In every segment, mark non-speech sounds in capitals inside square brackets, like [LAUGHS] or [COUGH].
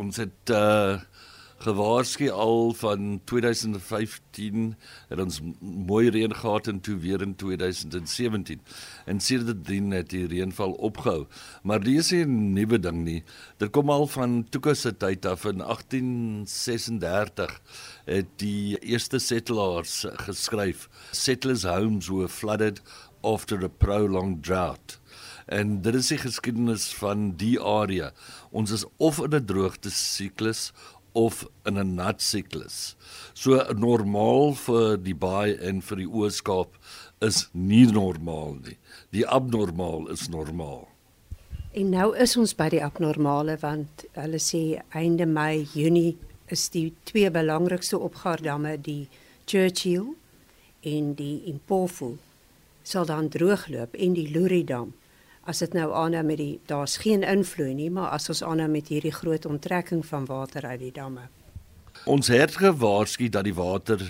Ons het uh gewaarsku al van 2015 het ons mooi reën gehad en toe weer in 2017. En sedertdien het die reënval opgehou. Maar dis 'n nuwe ding nie. Dit kom al van Tuka se tyd af in 1836 het die eerste settlers geskryf settlers homes were flooded after a prolonged drought. En dit is die geskiedenis van die area. Ons is of in 'n droogte siklus of in 'n nat siklus. So normaal vir die baai en vir die Ooskaap is nie normaal nie. Die abnormaal is normaal. En nou is ons by die abnormale want hulle sê einde Mei, Junie is die twee belangrikste opgaardamme die Churchill en die Impofu sal dan droogloop en die Loridam as dit nou aanhou met die daar's geen invloed nie, maar as ons aanhou met hierdie groot onttrekking van water uit die damme. Ons het gewaarsku dat die water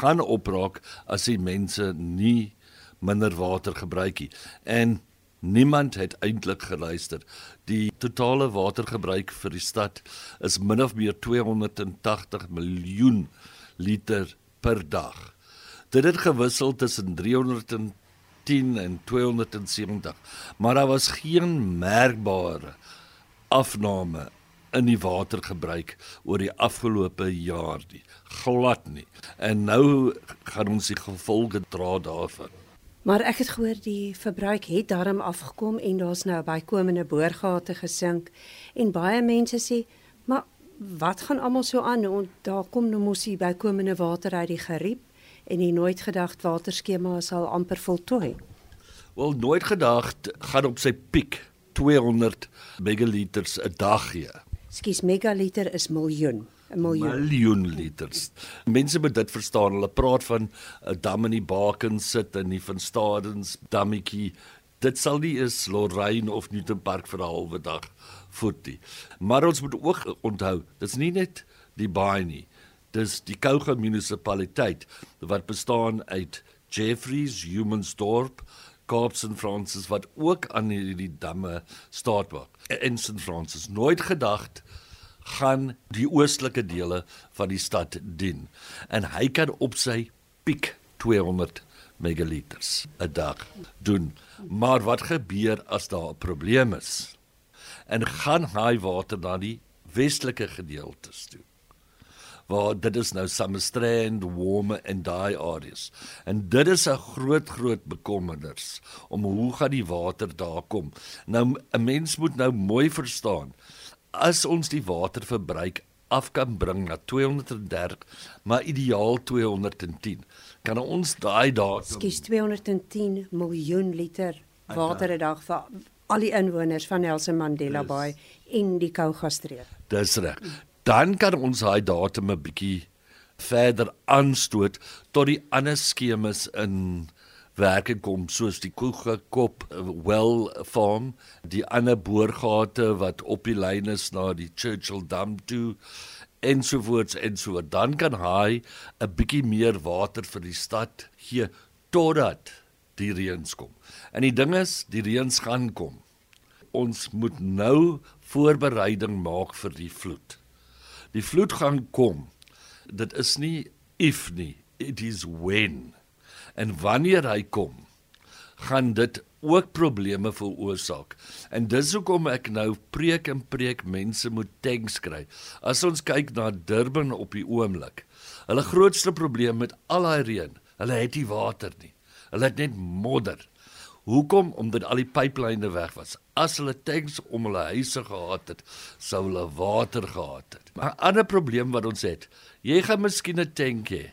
gaan opraak as die mense nie minder water gebruik nie. En niemand het eintlik geluister. Die totale watergebruik vir die stad is min of meer 280 miljoen liter per dag. Dit het gewissel tussen 300 210 en 270. Maar daar was geen merkbare afname in die watergebruik oor die afgelope jaar nie. Glad nie. En nou gaan ons die gevolge dra daarvan. Maar ek het gehoor die verbruik het darm afgekom en daar's nou bykomende boorgate gesink en baie mense sê, maar wat gaan almal so aan? Daar kom nou mos hier bykomende water uit die geriep en die nooit gedagte waterskema sal amper voltooi. Wel nooit gedagte gaan op sy piek 200 megaliters 'n dag gee. Skus megaliter is miljoen. 'n miljoen. miljoen liters. Mense moet dit verstaan. Hulle praat van 'n dam in die baken sit en nie van Stadens dammetjie. Dit sal nie is Lorraine of Newton Park vir 'n halwe dag voet nie. Maar ons moet ook onthou, dit's nie net die baai nie dis die Kouga munisipaliteit wat bestaan uit Jeffreys, Humansdorp, Kaaps en Francis wat ook aan hierdie damme staatmaak. En St Francis nooit gedagte gaan die oostelike dele van die stad dien en hy kan op sy piek 200 megaliters 'n dag doen. Maar wat gebeur as daar 'n probleem is? En gaan hy water na die westelike gedeeltes toe? Waar dit is nou Summerstrand, Warme en daai areas. En dit is 'n groot groot bekommernis om hoe gaan die water daar kom. Nou 'n mens moet nou mooi verstaan as ons die waterverbruik af kan bring na 230, maar ideaal 210. Kan ons daai datum Skus 210 miljoen liter water 'n dag vir al die inwoners van Nelson Mandela Bay in die Kougasstreek. Dis reg dan kan ons daai datum 'n bietjie verder aanstoot tot die ander skemas in werke kom soos die koegekop well farm die ander boorgate wat op die lyn is na die Churchill Dam toe ensovoorts ensovoorts dan kan hy 'n bietjie meer water vir die stad gee totdat die reëns kom. En die ding is die reëns gaan kom. Ons moet nou voorbereiding maak vir die vloed die vloed gaan kom. Dit is nie if nie, it is when. En wanneer hy kom, gaan dit ook probleme veroorsaak. En dis hoekom ek nou preek en preek mense moet tanks kry. As ons kyk na Durban op die oomblik, hulle grootste probleem met al daai reën, hulle het nie water nie. Hulle het net modder. Hoekom? Omdat al die pyplyne weg was. As hulle tanks om hulle huise gehad het, sou hulle water gehad het. Maar 'n ander probleem wat ons het, jy gaan miskien 'n tank hê.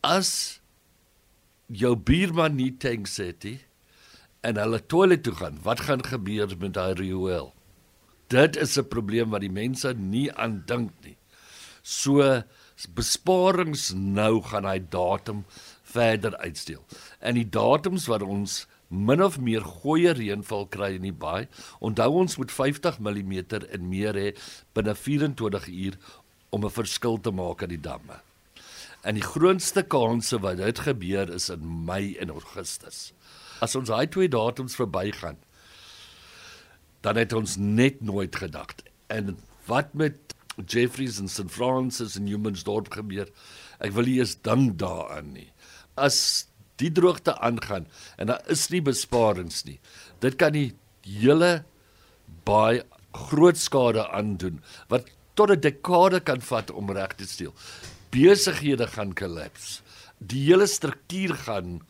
As jou buurman nie tanks het nie en hulle toilet toe gaan, wat gaan gebeur met daai riool? Dit is 'n probleem wat die mense nie aan dink nie. So besparings nou gaan hy datum verder uitsteel. En die datums wat ons min of meer goeie reënval kry in die baai, onthou ons moet 50 mm en meer hê binne 24 uur om 'n verskil te maak aan die damme. En die grootste kanse wat dit gebeur is in Mei en Augustus. As ons daai twee datums verbygaan, dan het ons net nooit gedagte. En wat met Jeffreys en St Francis en Humansdorp gebeur. Ek wil nie eens dink daaraan nie. As die droogte aangaan en daar is nie besparings nie. Dit kan die hele baie groot skade aandoen wat tot 'n dekade kan vat om reg te stel. Besighede gaan kollaps. Die hele struktuur gaan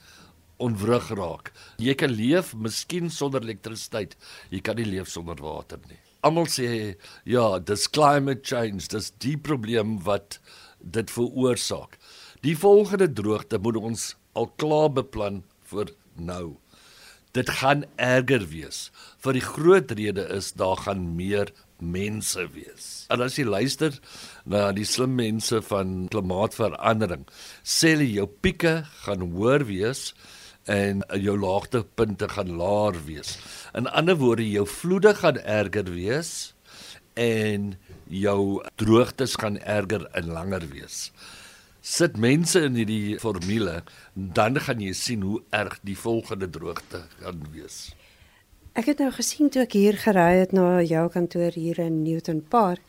onwrig raak. Jy kan leef miskien sonder elektrisiteit. Jy kan nie leef sonder water nie. Almal sê ja, dis climate change, dis die probleem wat dit veroorsaak. Die volgende droogte moet ons al klaar beplan vir nou. Dit gaan erger wees. Vir die groot rede is daar gaan meer mense wees. En as jy luister na die slim mense van klimaatsverandering, sê hulle jou pieke gaan hoër wees en jou laagtepunte gaan laer wees. In ander woorde, jou vloede gaan erger wees en jou droogtes gaan erger en langer wees. Sit mense in hierdie formule, dan gaan jy sien hoe erg die volgende droogte gaan wees. Ek het nou gesien toe ek hier gery het na jou kantoor hier in Newton Park,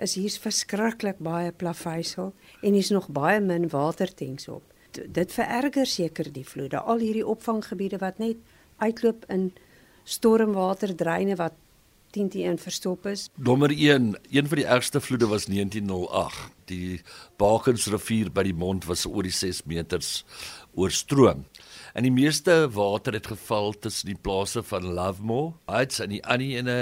is hier verskriklik baie plaveisel en hier's nog baie min watertanks op. D dit vererger seker die vloede. Al hierdie opvanggebiede wat net uitloop in stormwaterdreine wat 10 teen 1 verstop is. Nommer 1, een van die ergste vloede was 1908. Die Bakensrivier by die mond was oor die 6 meters oorstroom. En die meeste water het geval tussen die plase van Lovemore, Heights en die ander ene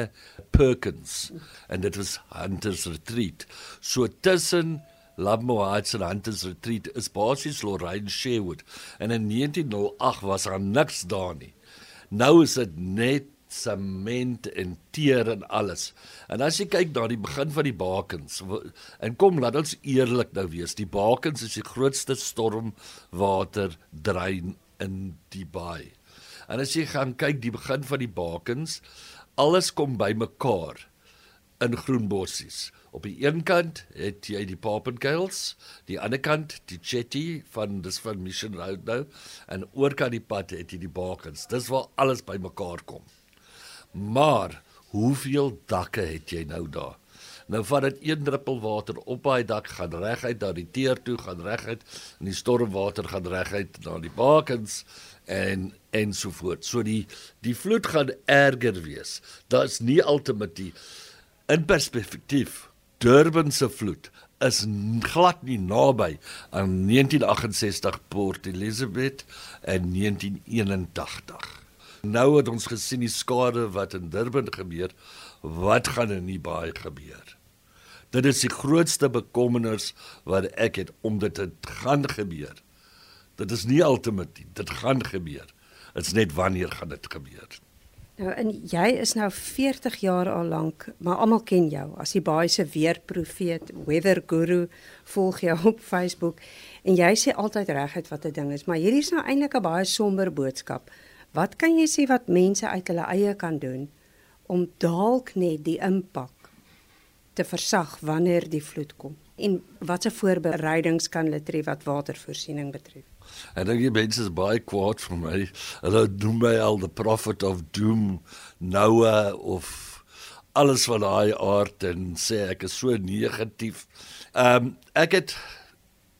Perkins. En dit was Hunters Retreat. So tussen Lovemore Heights en Hunters Retreat is basies Lorraine Sherwood. En in 1908 was daar niks daar nie. Nou is dit net sement en teer en alles. En as jy kyk na die begin van die bakens en kom laat ons eerlik nou wees, die bakens is die grootste stormwater drein in die baai. En as jy gaan kyk die begin van die bakens, alles kom bymekaar in groenbossies. Op die een kant het jy die Papenkuils, die ander kant die Chetty van dis van Mission Road nou en oorkant die pad het jy die bakens. Dis waar alles bymekaar kom. Maar hoeveel dakke het jy nou daar? Nou vat dit een druppel water op daai dak gaan reguit na die teer toe, gaan reguit en die stormwater gaan reguit na die bakens en en so voort. So die die vloed gaan erger wees. Daar's nie alternatief in perspektief. Durban se vloed is glad nie naby aan 1968 Port Elizabeth en 1981. Nou het ons gesien die skade wat in Durban gebeur, wat gaan in die baie gebeur? Dit is die grootste bekommernis wat ek het om dit te gaan gebeur. Dit is nie alternatief, dit gaan gebeur. Dit's net wanneer gaan dit gebeur? Nou en jy is nou 40 jaar al lank, maar almal ken jou as die baie se weerprofeet, weather guru, volg jou [LAUGHS] op Facebook en jy sê altyd reguit wat 'n ding is, maar hierdie is nou eintlik 'n baie somber boodskap. Wat kan jy sê wat mense uit hulle eie kan doen om dalk net die impak te versag wanneer die vloed kom. En watse voorbereidings kan hulle tref wat watervoorsiening betref? En dan gee mense baie kwaad vir my. Hulle noem my al the prophet of doom, Noah of alles van daai aard en sê ek is so negatief. Ehm um, ek het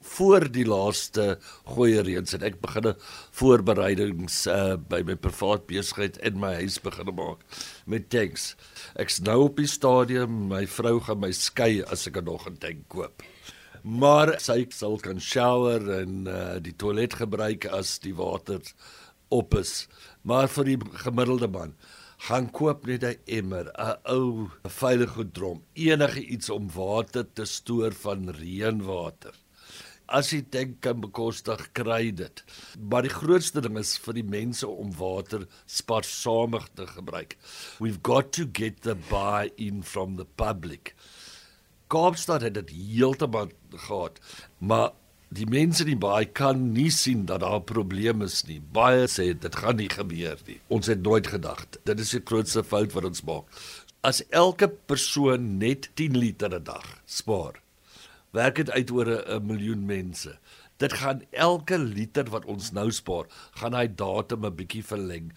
voor die laaste goeie reëns het ek begine voorbereidings uh, by my privaat besigheid in my huis begine maak met tanks. Ek's nou op die stadium, my vrou gaan my skei as ek nog 'n tank koop. Maar sy sal kan shower en uh, die toilet gebruik as die water op is. Maar vir die gemiddelde man gaan koop net 'n emmer, 'n ou veilige drom, enige iets om water te stoor van reënwater as jy dink kan bekostig kry dit. Maar die grootste ding is vir die mense om water spaarsamig te gebruik. We've got to get the buy-in from the public. Kaapstad het dit heeltemal gehad, maar die mense in die baai kan nie sien dat daar 'n probleem is nie. Baie sê dit gaan nie gebeur nie. Ons het nooit gedag. Dit is die grootste fout wat ons maak. As elke persoon net 10 liter 'n dag spaar, werk dit uit oor 'n miljoen mense. Dit gaan elke liter wat ons nou spaar, gaan hy datum 'n bietjie verleng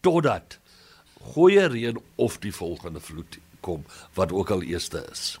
totdat goeie reën of die volgende vloed kom wat ook al eerste is.